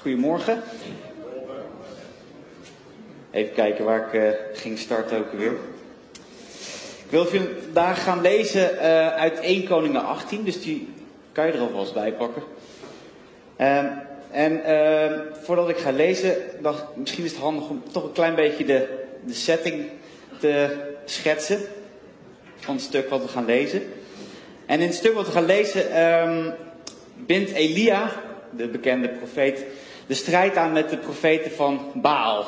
Goedemorgen. Even kijken waar ik uh, ging starten ook weer. Ik wil vandaag gaan lezen uh, uit 1 Koningen 18, dus die kan je er alvast bij pakken. Uh, en ehm, voordat ik ga lezen, dacht misschien is het handig om toch een klein beetje de, de setting te schetsen van het stuk wat we gaan lezen. En in het stuk wat we gaan lezen ehm, bindt Elia, de bekende profeet, de strijd aan met de profeten van Baal,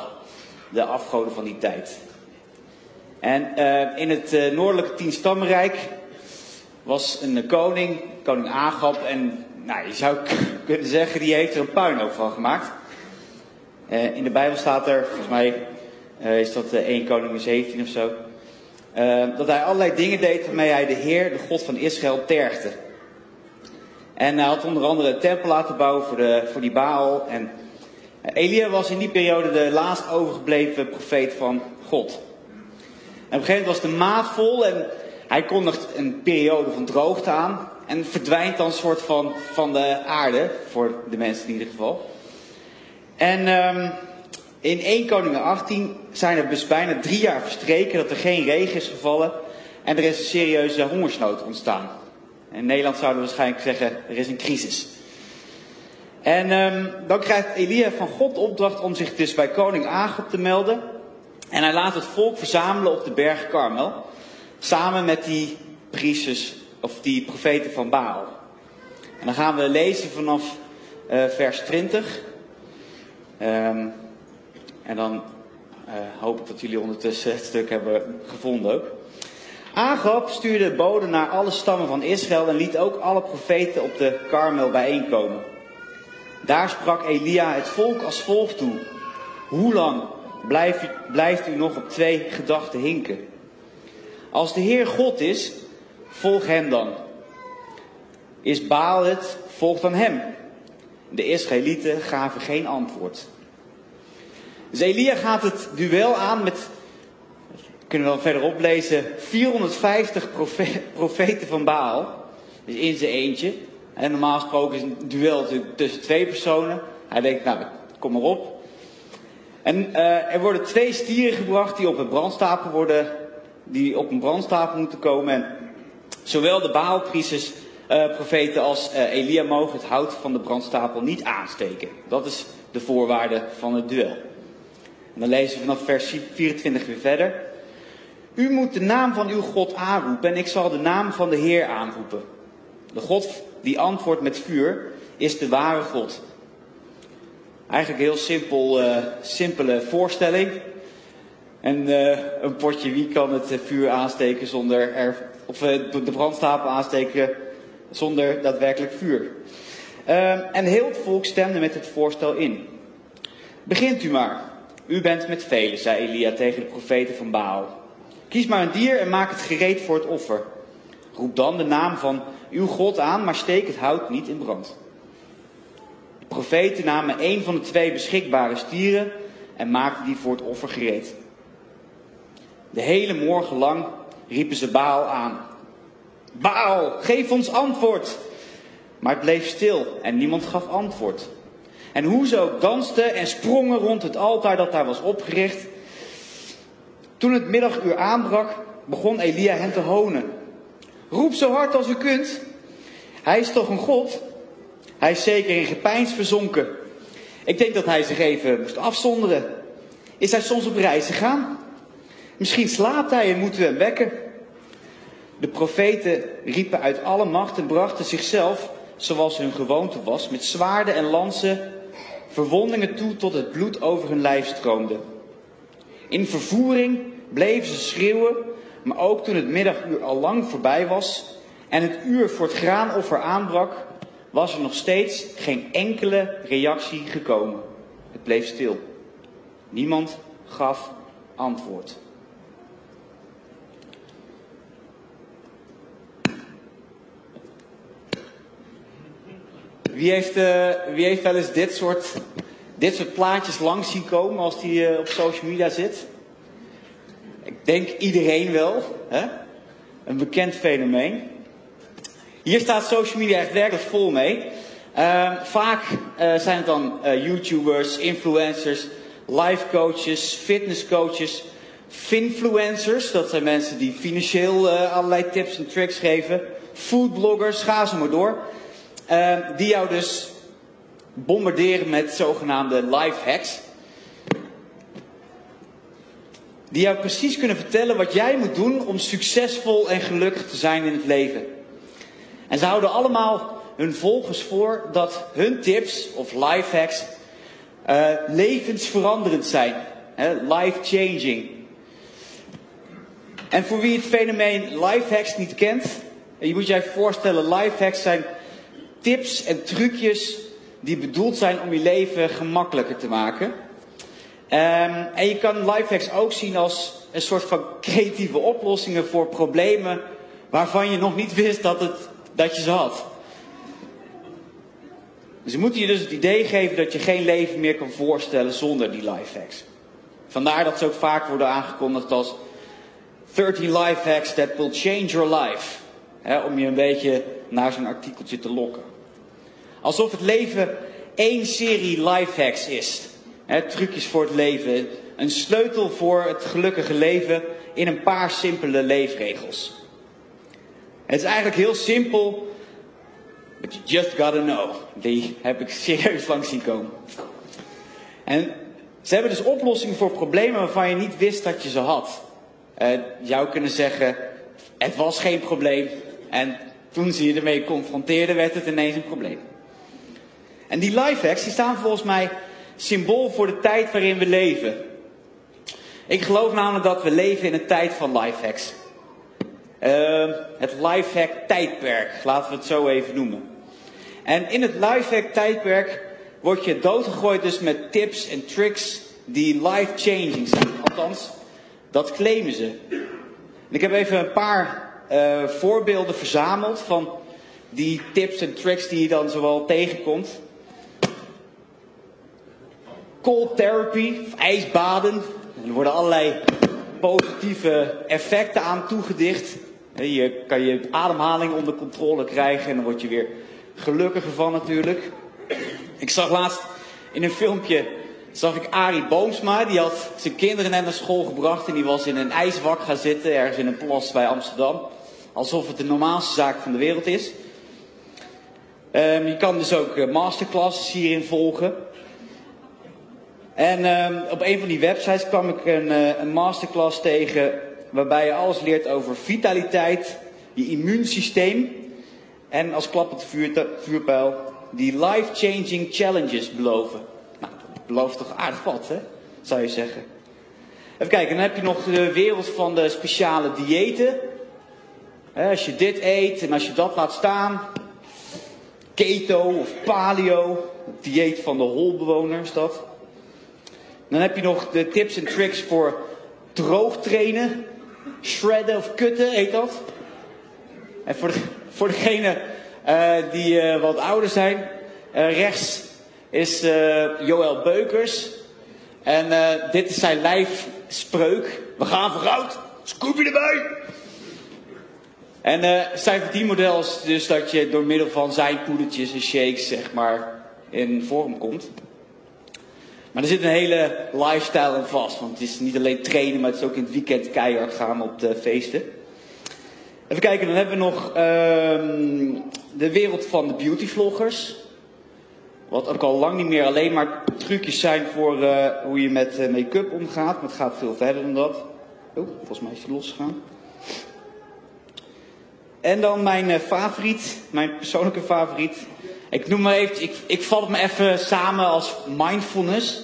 de afgoden van die tijd. En uh, in het uh, noordelijke tienstammenrijk was een koning, koning Agab, en nou, je zou kunnen zeggen, die heeft er een puinhoop van gemaakt. Uh, in de Bijbel staat er, volgens mij is dat 1 koning 17 of zo, dat hij allerlei dingen deed waarmee hij de Heer, de God van Israël, tergde. En hij had onder andere een tempel laten bouwen voor, de, voor die Baal. En Elia was in die periode de laatst overgebleven profeet van God. En op een gegeven moment was de maat vol en hij kondigt een periode van droogte aan. En verdwijnt dan soort van, van de aarde, voor de mensen in ieder geval. En um, in 1 Koningen 18 zijn er dus bijna drie jaar verstreken dat er geen regen is gevallen. En er is een serieuze hongersnood ontstaan. In Nederland zouden we waarschijnlijk zeggen, er is een crisis. En um, dan krijgt Elia van God opdracht om zich dus bij koning Agab te melden. En hij laat het volk verzamelen op de berg Karmel. Samen met die priesters, of die profeten van Baal. En dan gaan we lezen vanaf uh, vers 20. Um, en dan uh, hoop ik dat jullie ondertussen het stuk hebben gevonden ook. Agab stuurde boden naar alle stammen van Israël en liet ook alle profeten op de Karmel bijeenkomen. Daar sprak Elia het volk als volgt toe. Hoe lang blijft blijft u nog op twee gedachten hinken? Als de Heer God is, volg hem dan. Is Baal het, volg dan hem. De Israëlieten gaven geen antwoord. Dus Elia gaat het duel aan met kunnen we dan verderop lezen, 450 profeten van Baal. Dus in zijn eentje. En normaal gesproken is een duel tussen twee personen. Hij denkt, nou, kom maar op. En uh, er worden twee stieren gebracht die op een brandstapel worden, die op een brandstapel moeten komen. En zowel de Baalpriesters, uh, profeten als uh, Elia mogen het hout van de brandstapel niet aansteken. Dat is de voorwaarde van het duel. Dan lezen we vanaf vers 24 weer verder. U moet de naam van uw God aanroepen en ik zal de naam van de Heer aanroepen. De God die antwoordt met vuur is de ware God. Eigenlijk een heel simpel, uh, simpele voorstelling. En uh, een potje wie kan het vuur aansteken zonder er, of de brandstapel aansteken zonder daadwerkelijk vuur. en heel het volk stemde met het voorstel in. Begint u maar. U bent met velen, zei Elia tegen de profeten van Baal. Kies maar een dier en maak het gereed voor het offer. Roep dan de naam van uw God aan, maar steek het hout niet in brand. De profeten namen een van de twee beschikbare stieren en maakten die voor het offer gereed. De hele morgen lang riepen ze Baal aan. Baal, geef ons antwoord! Maar het bleef stil en niemand gaf antwoord. En hoe ze ook dansten en sprongen rond het altaar dat daar was opgericht, toen het middaguur aanbrak, begon Elia hen te honen. Roep zo hard als u kunt. Hij is toch een god? Hij is zeker in gepeins verzonken. Ik denk dat hij zich even moest afzonderen. Is hij soms op reis gegaan? Misschien slaapt hij en moeten we hem wekken. De profeten riepen uit alle macht en brachten zichzelf, zoals hun gewoonte was, met zwaarden en lansen verwondingen toe tot het bloed over hun lijf stroomde. In vervoering bleven ze schreeuwen, maar ook toen het middaguur al lang voorbij was en het uur voor het graanoffer aanbrak, was er nog steeds geen enkele reactie gekomen. Het bleef stil. Niemand gaf antwoord. Wie heeft, uh, wie heeft wel eens dit soort, dit soort plaatjes langs zien komen als die uh, op social media zit? Ik denk iedereen wel. Hè? Een bekend fenomeen. Hier staat social media echt werkelijk vol mee. Ehm, vaak eh, zijn het dan eh, YouTubers, influencers, life coaches, fitness coaches, finfluencers. Dat zijn mensen die financieel eh, allerlei tips en tricks geven. Foodbloggers, ga zo maar door. Ehm, die jou dus bombarderen met zogenaamde life hacks. Die jou precies kunnen vertellen wat jij moet doen om succesvol en gelukkig te zijn in het leven. En ze houden allemaal hun volgers voor dat hun tips of life hacks uh, levensveranderend zijn. Life changing. En voor wie het fenomeen life hacks niet kent, je moet je even voorstellen, life hacks zijn tips en trucjes die bedoeld zijn om je leven gemakkelijker te maken. Um, en je kan lifehacks ook zien als een soort van creatieve oplossingen voor problemen waarvan je nog niet wist dat, het, dat je ze had. Ze moeten je dus het idee geven dat je geen leven meer kan voorstellen zonder die lifehacks. Vandaar dat ze ook vaak worden aangekondigd als 13 lifehacks that will change your life. om je een beetje naar zo'n artikeltje te lokken. Alsof het leven één serie lifehacks is. Trucjes voor het leven. Een sleutel voor het gelukkige leven in een paar simpele leefregels. Het is eigenlijk heel simpel But you just gotta know. Die heb ik serieus lang zien komen. En ze hebben dus oplossingen voor problemen waarvan je niet wist dat je ze had. Uh, kunnen zeggen, het was geen probleem. En toen ze je ermee confronteerden, werd het ineens een probleem. En die lifehacks, die staan volgens mij symbool voor de tijd waarin we leven. Ik geloof namelijk dat we leven in een tijd van lifehacks. Uh, het lifehack tijdperk, laten we het zo even noemen. En in het lifehack tijdperk word je doodgegooid dus met tips en tricks die life-changing zijn. Althans, dat claimen ze. Ik heb even een paar uh, voorbeelden verzameld van die tips en tricks die je dan zowel tegenkomt. Cold therapy, of ijsbaden. er worden allerlei positieve effecten aan toegedicht. Je kan je ademhaling onder controle krijgen en dan word je weer gelukkiger van natuurlijk. Ik zag laatst in een filmpje, zag ik Arie Boomsma. Die had zijn kinderen net naar school gebracht en die was in een ijswak gaan zitten ergens in een plas bij Amsterdam. Alsof het de normaalste zaak van de wereld is. Um, je kan dus ook eh, masterclasses hierin volgen. En um, op een van die websites kwam ik een, uh, een masterclass tegen waarbij je alles leert over vitaliteit, je immuunsysteem en als klap het vuur, vuurpijl die life-changing challenges beloven. Nou, dat belooft toch aardig wat, hè? Zou je zeggen. Even kijken, dan heb je nog de wereld van de speciale diëten. Als je dit eet en als je dat laat staan. Keto of paleo. Dieet van de holbewoners, dat. Dan heb je nog de tips en tricks voor droog trainen. Shredden of kutten, heet dat. En voor, voor degene uh, die uh, wat ouder zijn, uh, rechts is Joël Beukers. En dit is zijn lijfspreuk. We gaan vooruit, scoopje erbij. En zijn verdienmodel is dus dat je door middel van zijn poedertjes en shakes, zeg maar, in vorm komt. Maar er zit een hele lifestyle aan vast. Want het is niet alleen trainen, maar het is ook in het weekend keihard gaan op de feesten. Even kijken, dan hebben we nog uh, de wereld van de beautyvloggers. Wat ook al lang niet meer alleen maar trucjes zijn voor uh, hoe je met uh, make-up omgaat. Maar het gaat veel verder dan dat. Oh, volgens mij is hij losgegaan. En dan mijn uh, favoriet, mijn persoonlijke favoriet. Ik noem maar even, ik, ik val het me even samen als mindfulness.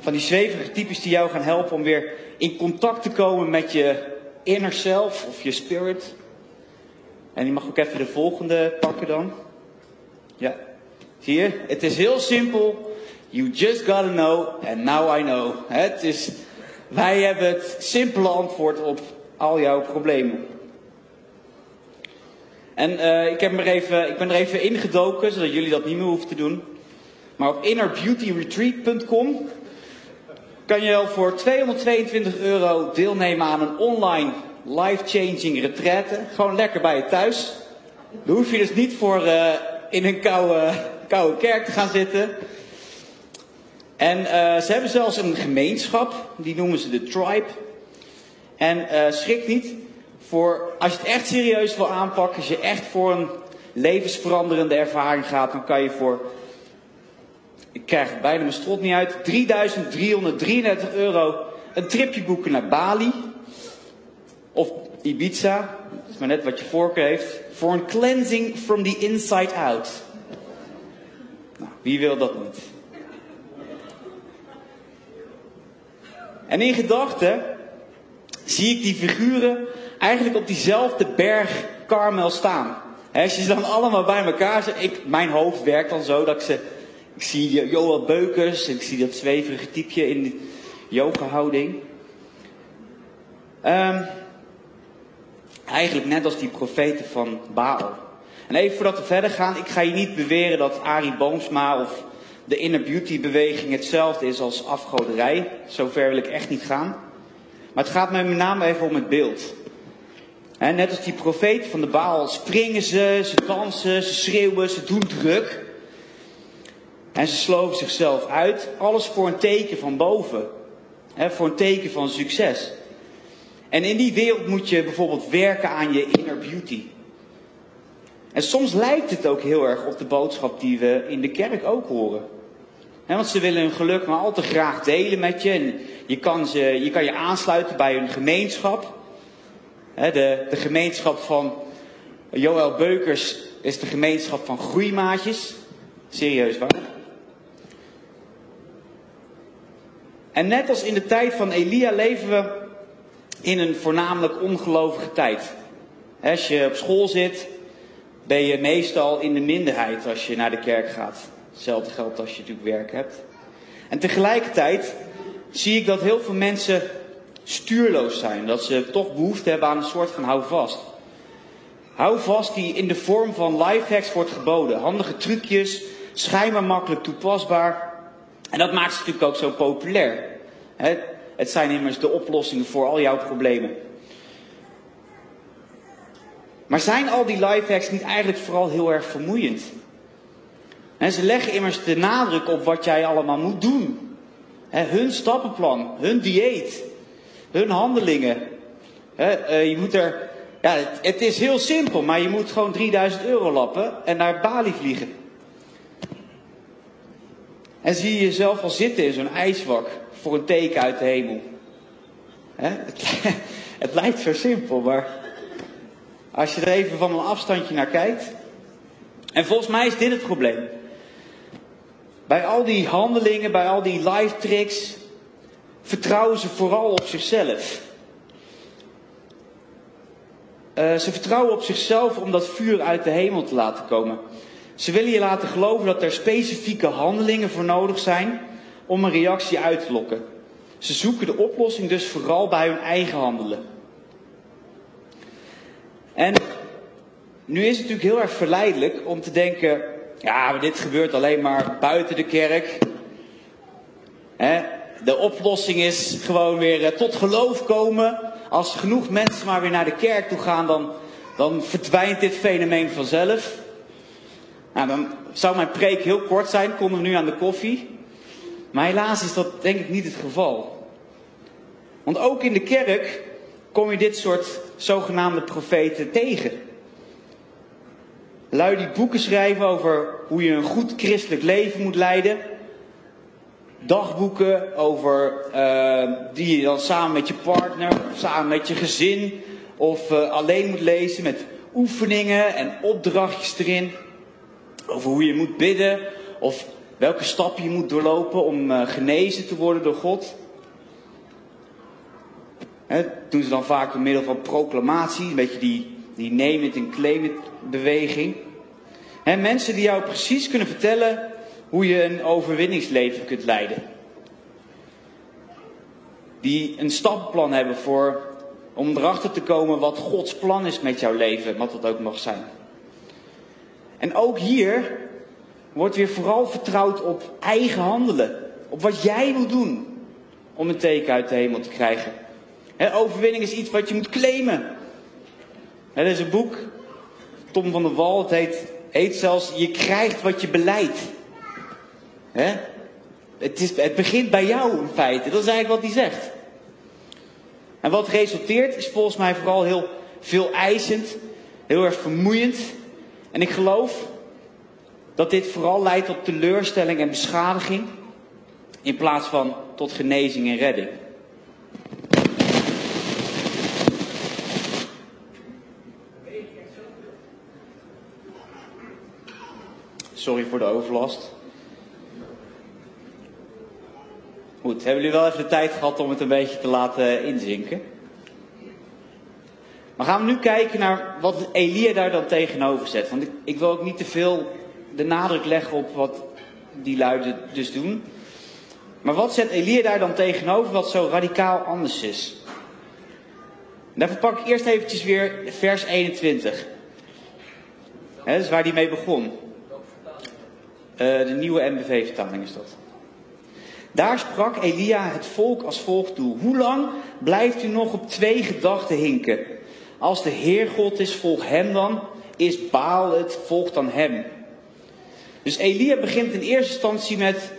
Van die zwevige types die jou gaan helpen om weer in contact te komen met je inner self of je spirit. En je mag ook even de volgende pakken dan. Ja, zie je? Het is heel simpel. You just gotta know and now I know. Het is, wij hebben het simpele antwoord op al jouw problemen. En uh, ik, heb er even, ik ben er even ingedoken, zodat jullie dat niet meer hoeven te doen. Maar op innerbeautyretreat.com kan je al voor 222 euro deelnemen aan een online life-changing retraite. Gewoon lekker bij je thuis. Daar hoef je dus niet voor uh, in een koude, koude kerk te gaan zitten. En uh, ze hebben zelfs een gemeenschap, die noemen ze de tribe. En uh, schrik niet, voor, als je het echt serieus wil aanpakken, als je echt voor een levensveranderende ervaring gaat, dan kan je voor, ik krijg bijna mijn strot niet uit, 3333 euro een tripje boeken naar Bali. Of Ibiza, dat is maar net wat je voorkeur heeft, voor een cleansing from the inside out. Nou, wie wil dat niet? En in gedachten zie ik die figuren eigenlijk op diezelfde berg Karmel staan. als je ze dan allemaal bij elkaar zet. Ik, mijn hoofd werkt dan zo dat ik ze. Ik zie Joel Beukers. Ik zie dat zweverige typje in de yoga-houding. Um, eigenlijk net als die profeten van Baal. En even voordat we verder gaan. Ik ga je niet beweren dat Arie Boomsma of de inner beauty beweging hetzelfde is als afgoderij. Zover wil ik echt niet gaan. Maar het gaat mij met name even om het beeld. net als die profeet van de Baal springen ze, ze dansen, ze schreeuwen, ze doen druk. En ze sloven zichzelf uit. Alles voor een teken van boven. voor een teken van succes. En in die wereld moet je bijvoorbeeld werken aan je inner beauty. En soms lijkt het ook heel erg op de boodschap die we in de kerk ook horen. Want ze willen hun geluk maar al te graag delen met je. En je kan, ze, je kan je aansluiten bij hun gemeenschap. de, de gemeenschap van Joël Beukers is de gemeenschap van groeimaatjes. Serieus waar. En net als in de tijd van Elia leven we in een voornamelijk ongelovige tijd. Als je op school zit, ben je meestal in de minderheid als je naar de kerk gaat. Hetzelfde geldt als je natuurlijk werk hebt. En tegelijkertijd zie ik dat heel veel mensen stuurloos zijn. Dat ze toch behoefte hebben aan een soort van houvast. Houvast die in de vorm van lifehacks wordt geboden. Handige trucjes, schijnbaar makkelijk toepasbaar. En dat maakt ze natuurlijk ook zo populair. Het zijn immers de oplossingen voor al jouw problemen. Maar zijn al die lifehacks niet eigenlijk vooral heel erg vermoeiend? En ze leggen immers de nadruk op wat jij allemaal moet doen. hun stappenplan, hun dieet, hun handelingen. Eh, je moet er, ja, het, is heel simpel, maar je moet gewoon 3000 euro lappen en naar Bali vliegen. En zie je jezelf al zitten in zo'n ijswak voor een teken uit de hemel. Het, het lijkt zo simpel, maar als je er even van een afstandje naar kijkt. En volgens mij is dit het probleem. Bij al die handelingen, bij al die live tricks, vertrouwen ze vooral op zichzelf. Uh, ze vertrouwen op zichzelf om dat vuur uit de hemel te laten komen. Ze willen je laten geloven dat er specifieke handelingen voor nodig zijn om een reactie uit te lokken. Ze zoeken de oplossing dus vooral bij hun eigen handelen. En nu is het natuurlijk heel erg verleidelijk om te denken, ja, dit gebeurt alleen maar buiten de kerk. de oplossing is gewoon weer eh, tot geloof komen. Als genoeg mensen maar weer naar de kerk toe gaan, dan, dan verdwijnt dit fenomeen vanzelf. Nou, dan zou mijn preek heel kort zijn, komen we nu aan de koffie. Maar helaas is dat denk ik niet het geval. Want ook in de kerk kom je dit soort zogenaamde profeten tegen. Lui die boeken schrijven over hoe je een goed christelijk leven moet leiden. Dagboeken over uh, die je dan samen met je partner, samen met je gezin of uh, alleen moet lezen met oefeningen en opdrachtjes erin. Over hoe je moet bidden of welke stappen je moet doorlopen om uh, genezen te worden door God. He, doen ze dan vaak door middel van proclamatie, een beetje die, die name it en claim it beweging. Mensen die jou precies kunnen vertellen hoe je een overwinningsleven kunt leiden. Die een stappenplan hebben voor, om erachter te komen wat Gods plan is met jouw leven, wat dat ook mag zijn. En ook hier wordt weer vooral vertrouwd op eigen handelen. Op wat jij moet doen om een teken uit de hemel te krijgen. overwinning is iets wat je moet claimen. Er is een boek, Tom van der Wal, het heet Eet zelfs, je krijgt wat je beleidt. Het, is, het begint bij jou in feite. Dat is eigenlijk wat hij zegt. En wat resulteert is volgens mij vooral heel veel eisend, heel erg vermoeiend. En ik geloof dat dit vooral leidt tot teleurstelling en beschadiging in plaats van tot genezing en redding. Sorry voor de overlast. Goed, hebben jullie wel even de tijd gehad om het een beetje te laten inzinken? Maar gaan we nu kijken naar wat Elia daar dan tegenover zet. Want ik, ik wil ook niet te veel de nadruk leggen op wat die luiden dus doen. Maar wat zet Elia daar dan tegenover wat zo radicaal anders is? daarvoor pak ik eerst eventjes weer vers 21. dat is waar hij mee begon. Uh, de nieuwe MBV-vertaling is dat. Daar sprak Elia het volk als volgt toe. Hoe lang blijft u nog op twee gedachten hinken? Als de Heer God is, volg hem dan. Is Baal het, volg dan hem. Dus Elia begint in eerste instantie met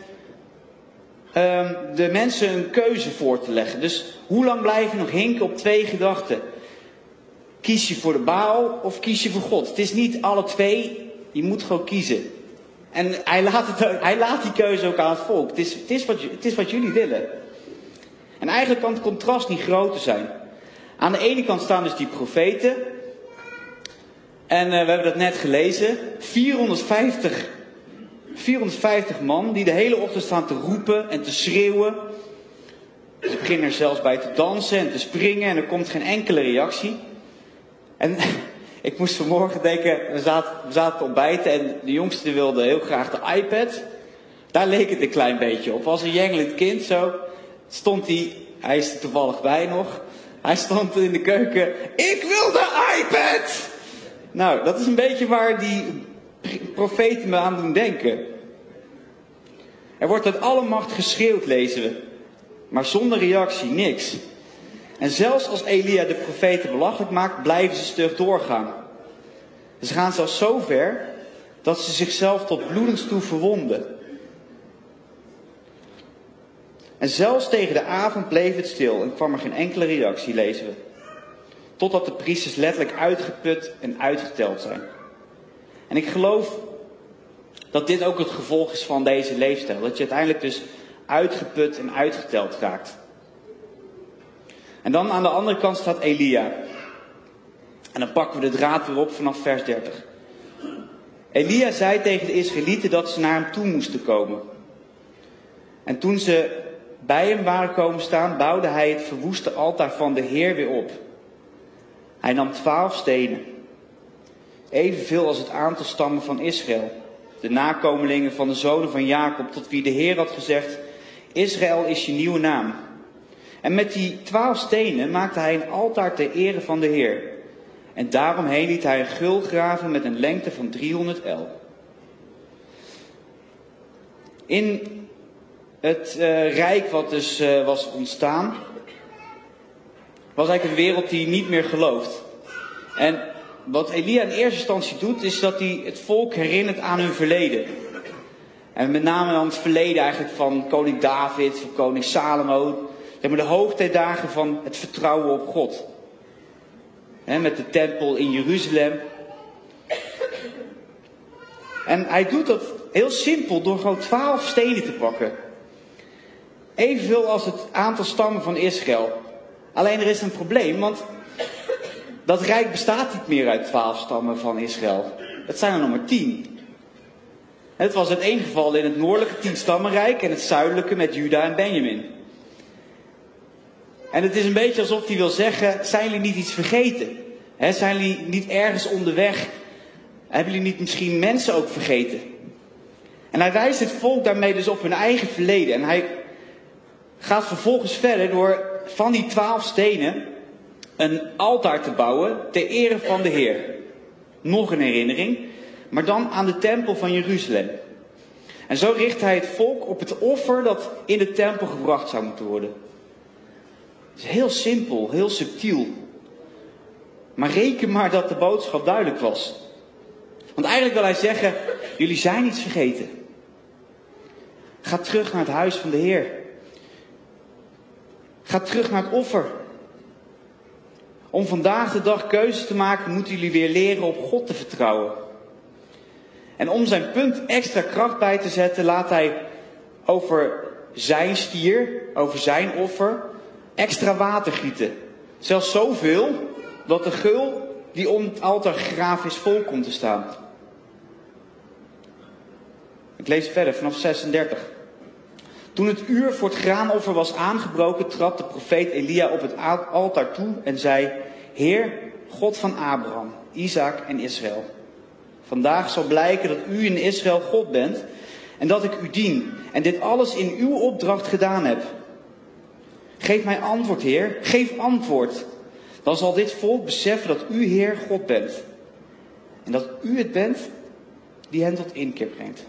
um, de mensen een keuze voor te leggen. Dus hoe lang blijf je nog hinken op twee gedachten? Kies je voor de Baal of kies je voor God? Het is niet alle twee, je moet gewoon kiezen. En hij laat, het, hij laat die keuze ook aan het volk. Het is, het, is wat, het is wat jullie willen. En eigenlijk kan het contrast niet groter zijn. Aan de ene kant staan dus die profeten. En uh, we hebben dat net gelezen. 450, 450 man die de hele ochtend staan te roepen en te schreeuwen. Ze beginnen er zelfs bij te dansen en te springen en er komt geen enkele reactie. En ik moest vanmorgen denken, we zaten, te ontbijten en de jongste wilde heel graag de iPad. Daar leek het een klein beetje op. Als een jengelend kind zo, stond hij, hij is er toevallig bij nog, hij stond in de keuken, ik wil de iPad! Nou, dat is een beetje waar die profeten me aan doen denken. Er wordt uit alle macht geschreeuwd, lezen we. Maar zonder reactie, niks. En zelfs als Elia de profeten belachelijk maakt, blijven ze stug doorgaan. Ze gaan zelfs zo ver dat ze zichzelf tot bloedens toe verwonden. En zelfs tegen de avond bleef het stil en kwam er geen enkele reactie, lezen we. Totdat de priesters letterlijk uitgeput en uitgeteld zijn. En ik geloof dat dit ook het gevolg is van deze leefstijl. Dat je uiteindelijk dus uitgeput en uitgeteld raakt. En dan aan de andere kant staat Elia. En dan pakken we de draad weer op vanaf vers 30. Elia zei tegen de Israëlieten dat ze naar hem toe moesten komen. En toen ze bij hem waren komen staan, bouwde hij het verwoeste altaar van de Heer weer op. Hij nam twaalf stenen, evenveel als het aantal stammen van Israël, de nakomelingen van de zonen van Jacob, tot wie de Heer had gezegd, Israël is je nieuwe naam. En met die twaalf stenen maakte hij een altaar ter ere van de Heer. En daaromheen liet hij een gul graven met een lengte van 300 el. In het uh, rijk wat dus uh, was ontstaan, was eigenlijk een wereld die niet meer gelooft. En wat Elia in eerste instantie doet, is dat hij het volk herinnert aan hun verleden. En met name aan het verleden eigenlijk van koning David, van koning Salomo. Zeg maar de hoogtijdagen van het vertrouwen op God. Met de tempel in Jeruzalem. En hij doet dat heel simpel door gewoon twaalf stenen te pakken. Evenveel als het aantal stammen van Israël. Alleen er is een probleem, want dat rijk bestaat niet meer uit twaalf stammen van Israël. Het zijn er nog maar tien. Het was het één geval in het noordelijke tienstammenrijk en het zuidelijke met Juda en Benjamin. En het is een beetje alsof hij wil zeggen, zijn jullie niet iets vergeten? zijn jullie niet ergens onderweg? Hebben jullie niet misschien mensen ook vergeten? En hij wijst het volk daarmee dus op hun eigen verleden. En hij gaat vervolgens verder door van die twaalf stenen een altaar te bouwen ter ere van de Heer. Nog een herinnering, maar dan aan de tempel van Jeruzalem. En zo richt hij het volk op het offer dat in de tempel gebracht zou moeten worden. Het is heel simpel, heel subtiel. Maar reken maar dat de boodschap duidelijk was. Want eigenlijk wil hij zeggen, jullie zijn iets vergeten. Ga terug naar het huis van de Heer. Ga terug naar het offer. Om vandaag de dag keuzes te maken, moeten jullie weer leren op God te vertrouwen. En om zijn punt extra kracht bij te zetten, laat hij over zijn stier, over zijn offer, extra water gieten. Zelfs zoveel dat de geul die om het altaar graaf is vol komt te staan. Ik lees verder vanaf 36. Toen het uur voor het graanoffer was aangebroken, trad de profeet Elia op het altaar toe en zei: Heer, God van Abraham, Isaac en Israël. Vandaag zal blijken dat u in Israël God bent en dat ik u dien en dit alles in uw opdracht gedaan heb. Geef mij antwoord, Heer, geef antwoord. Dan zal dit volk beseffen dat u Heer God bent en dat u het bent die hen tot inkeer brengt.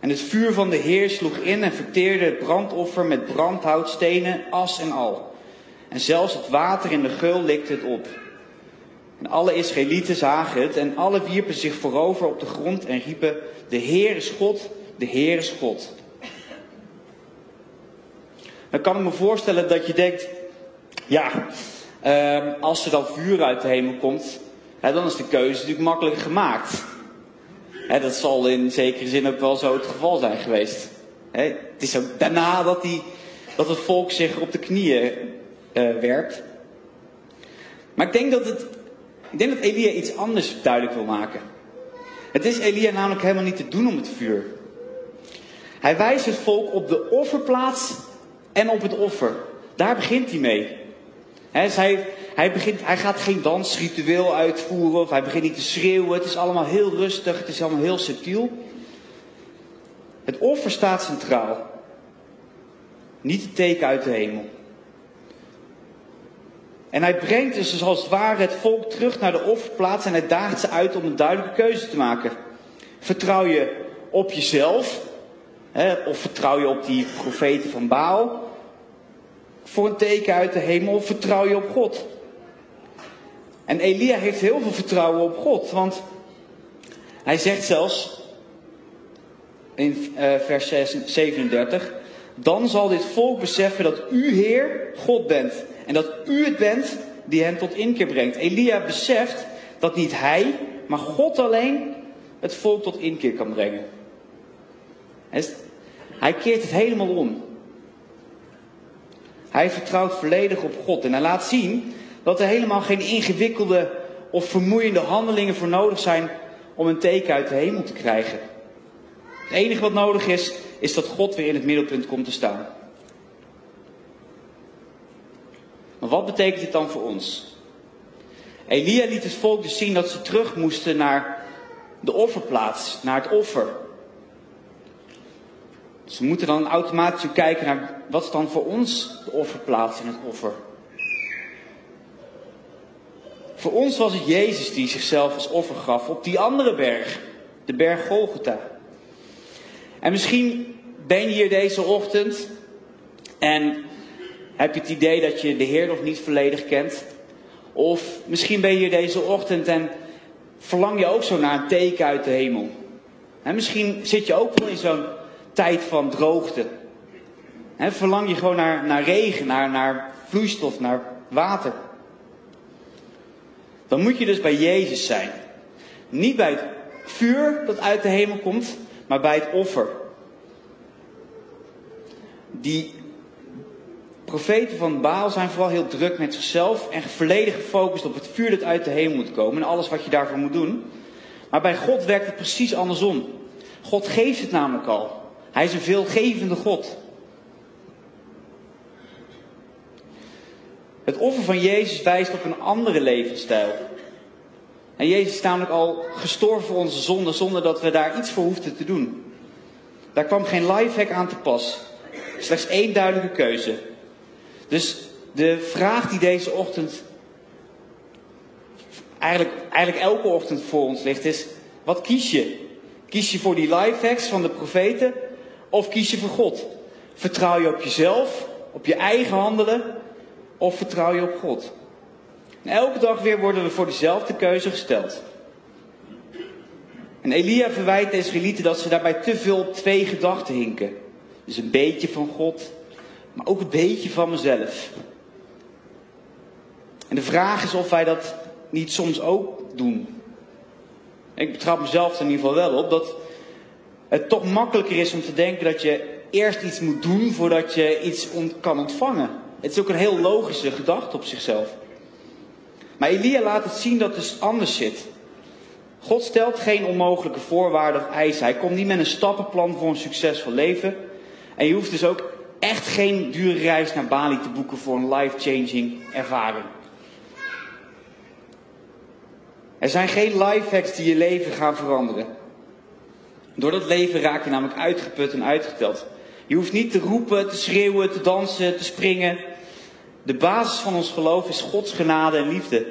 En het vuur van de Heer sloeg in en verteerde het brandoffer met brandhout, stenen, as en al. En zelfs het water in de geul likte het op. En alle Israëlieten zagen het en alle wierpen zich voorover op de grond en riepen, de Heer is God, de Heer is God. Dan kan ik me voorstellen dat je denkt, ja, uh, als er dan vuur uit de hemel komt, hè, dan is de keuze natuurlijk makkelijk gemaakt. Hè, dat zal in zekere zin ook wel zo het geval zijn geweest. Hè, het is ook daarna dat, die, dat het volk zich op de knieën uh, werpt. Maar ik denk dat, het, ik denk dat Elia iets anders duidelijk wil maken. Het is Elia namelijk helemaal niet te doen om het vuur. Hij wijst het volk op de offerplaats en op het offer. Daar begint hij mee. He, zij, hij, begint, hij gaat geen dansritueel uitvoeren of hij begint niet te schreeuwen. Het is allemaal heel rustig, het is allemaal heel subtiel. Het offer staat centraal. Niet het teken uit de hemel. En hij brengt dus als het ware het volk terug naar de offerplaats en hij daagt ze uit om een duidelijke keuze te maken. Vertrouw je op jezelf, hè, of vertrouw je op die profeten van Baal, voor een teken uit de hemel, vertrouw je op God? En Elia heeft heel veel vertrouwen op God, want hij zegt zelfs in uh, vers 37, dan zal dit volk beseffen dat u Heer God bent en dat u het bent die hen tot inkeer brengt. Elia beseft dat niet hij, maar God alleen het volk tot inkeer kan brengen. Hij keert het helemaal om. Hij vertrouwt volledig op God en hij laat zien dat er helemaal geen ingewikkelde of vermoeiende handelingen voor nodig zijn om een teken uit de hemel te krijgen. Het enige wat nodig is, is dat God weer in het middelpunt komt te staan. Maar wat betekent dit dan voor ons? Elia liet het volk dus zien dat ze terug moesten naar de offerplaats, naar het offer. Ze moeten dan automatisch kijken naar wat is dan voor ons de offerplaats in het offer. Voor ons was het Jezus die zichzelf als offer gaf op die andere berg, de berg Golgotha. En misschien ben je hier deze ochtend en heb je het idee dat je de Heer nog niet volledig kent. Of misschien ben je hier deze ochtend en verlang je ook zo naar een teken uit de hemel. En misschien zit je ook wel in zo'n tijd van droogte. Verlang je gewoon naar, naar regen, naar, naar vloeistof, naar water. Dan moet je dus bij Jezus zijn. Niet bij het vuur dat uit de hemel komt, maar bij het offer. Die profeten van Baal zijn vooral heel druk met zichzelf en volledig gefocust op het vuur dat uit de hemel moet komen en alles wat je daarvoor moet doen. Maar bij God werkt het precies andersom. God geeft het namelijk al. Hij is een veelgevende God. Het offer van Jezus wijst op een andere levensstijl. En Jezus is namelijk al gestorven voor onze zonde zonder dat we daar iets voor hoefden te doen. Daar kwam geen lifehack aan te pas. Slechts één duidelijke keuze. Dus de vraag die deze ochtend, eigenlijk, eigenlijk elke ochtend voor ons ligt, is: wat kies je? Kies je voor die lifehacks van de profeten of kies je voor God? Vertrouw je op jezelf, op je eigen handelen of vertrouw je op God? En elke dag weer worden we voor dezelfde keuze gesteld. En Elia verwijt de Israëlieten dat ze daarbij te veel op twee gedachten hinken. Dus een beetje van God, maar ook een beetje van mezelf. En de vraag is of wij dat niet soms ook doen. Ik betrap mezelf er in ieder geval wel op dat het toch makkelijker is om te denken dat je eerst iets moet doen voordat je iets kan ontvangen. Het is ook een heel logische gedachte op zichzelf. Maar Elia laat het zien dat het dus anders zit. God stelt geen onmogelijke voorwaarden of eisen. Hij komt niet met een stappenplan voor een succesvol leven. En je hoeft dus ook echt geen dure reis naar Bali te boeken voor een life-changing ervaring. Er zijn geen lifehacks die je leven gaan veranderen. Door dat leven raak je namelijk uitgeput en uitgeteld. Je hoeft niet te roepen, te schreeuwen, te dansen, te springen. De basis van ons geloof is Gods genade en liefde.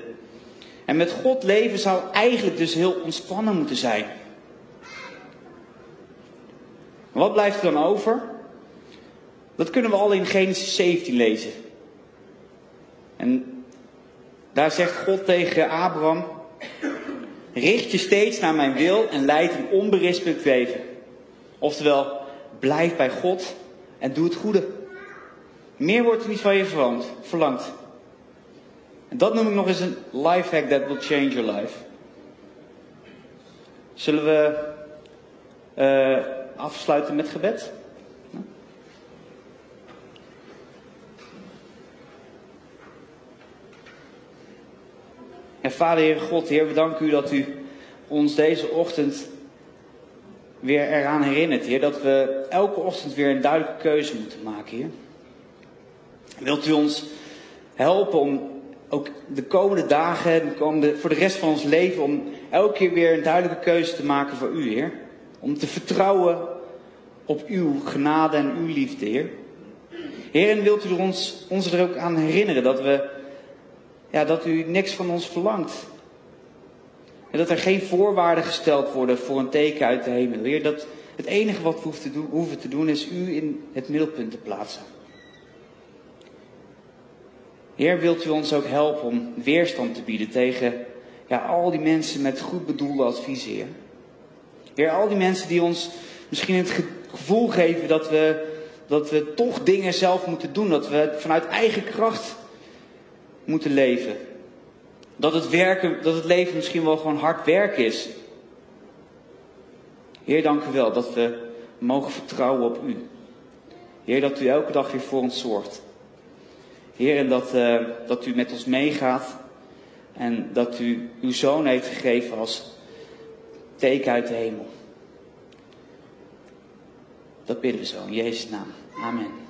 En met God leven zou eigenlijk dus heel ontspannen moeten zijn. Wat blijft er dan over? Dat kunnen we al in Genesis 17 lezen. En daar zegt God tegen Abraham: Richt je steeds naar mijn wil en leid een onberispelijk leven. Oftewel, blijf bij God en doe het goede. Meer wordt er niet van je verlangd. En dat noem ik nog eens een life hack that will change your life. Zullen we uh, afsluiten met gebed? En Vader, Heer God, Heer, we danken u dat u ons deze ochtend weer eraan herinnert, Heer, dat we elke ochtend weer een duidelijke keuze moeten maken, Heer. Wilt u ons helpen om ook de komende dagen, de komende, voor de rest van ons leven, om elke keer weer een duidelijke keuze te maken voor u, Heer. Om te vertrouwen op uw genade en uw liefde, Heer. Heer, en wilt u ons, ons er ook aan herinneren dat we, ja, dat u niks van ons verlangt. En dat er geen voorwaarden gesteld worden voor een teken uit de hemel. Heer, dat het enige wat we hoeven te doen, is u in het middelpunt te plaatsen. Heer, wilt u ons ook helpen om weerstand te bieden tegen ja, al die mensen met goed bedoelde adviezen, Heer. Heer, al die mensen die ons misschien het gevoel geven dat we, dat we toch dingen zelf moeten doen, dat we vanuit eigen kracht moeten leven. Dat het, werken, dat het leven misschien wel gewoon hard werk is. Heer, dank u wel dat we mogen vertrouwen op u. Heer, dat u elke dag weer voor ons zorgt. Heer, en dat, uh, dat u met ons meegaat. En dat u uw zoon heeft gegeven als teken uit de hemel. Dat bidden we zo in Jezus' naam. Amen.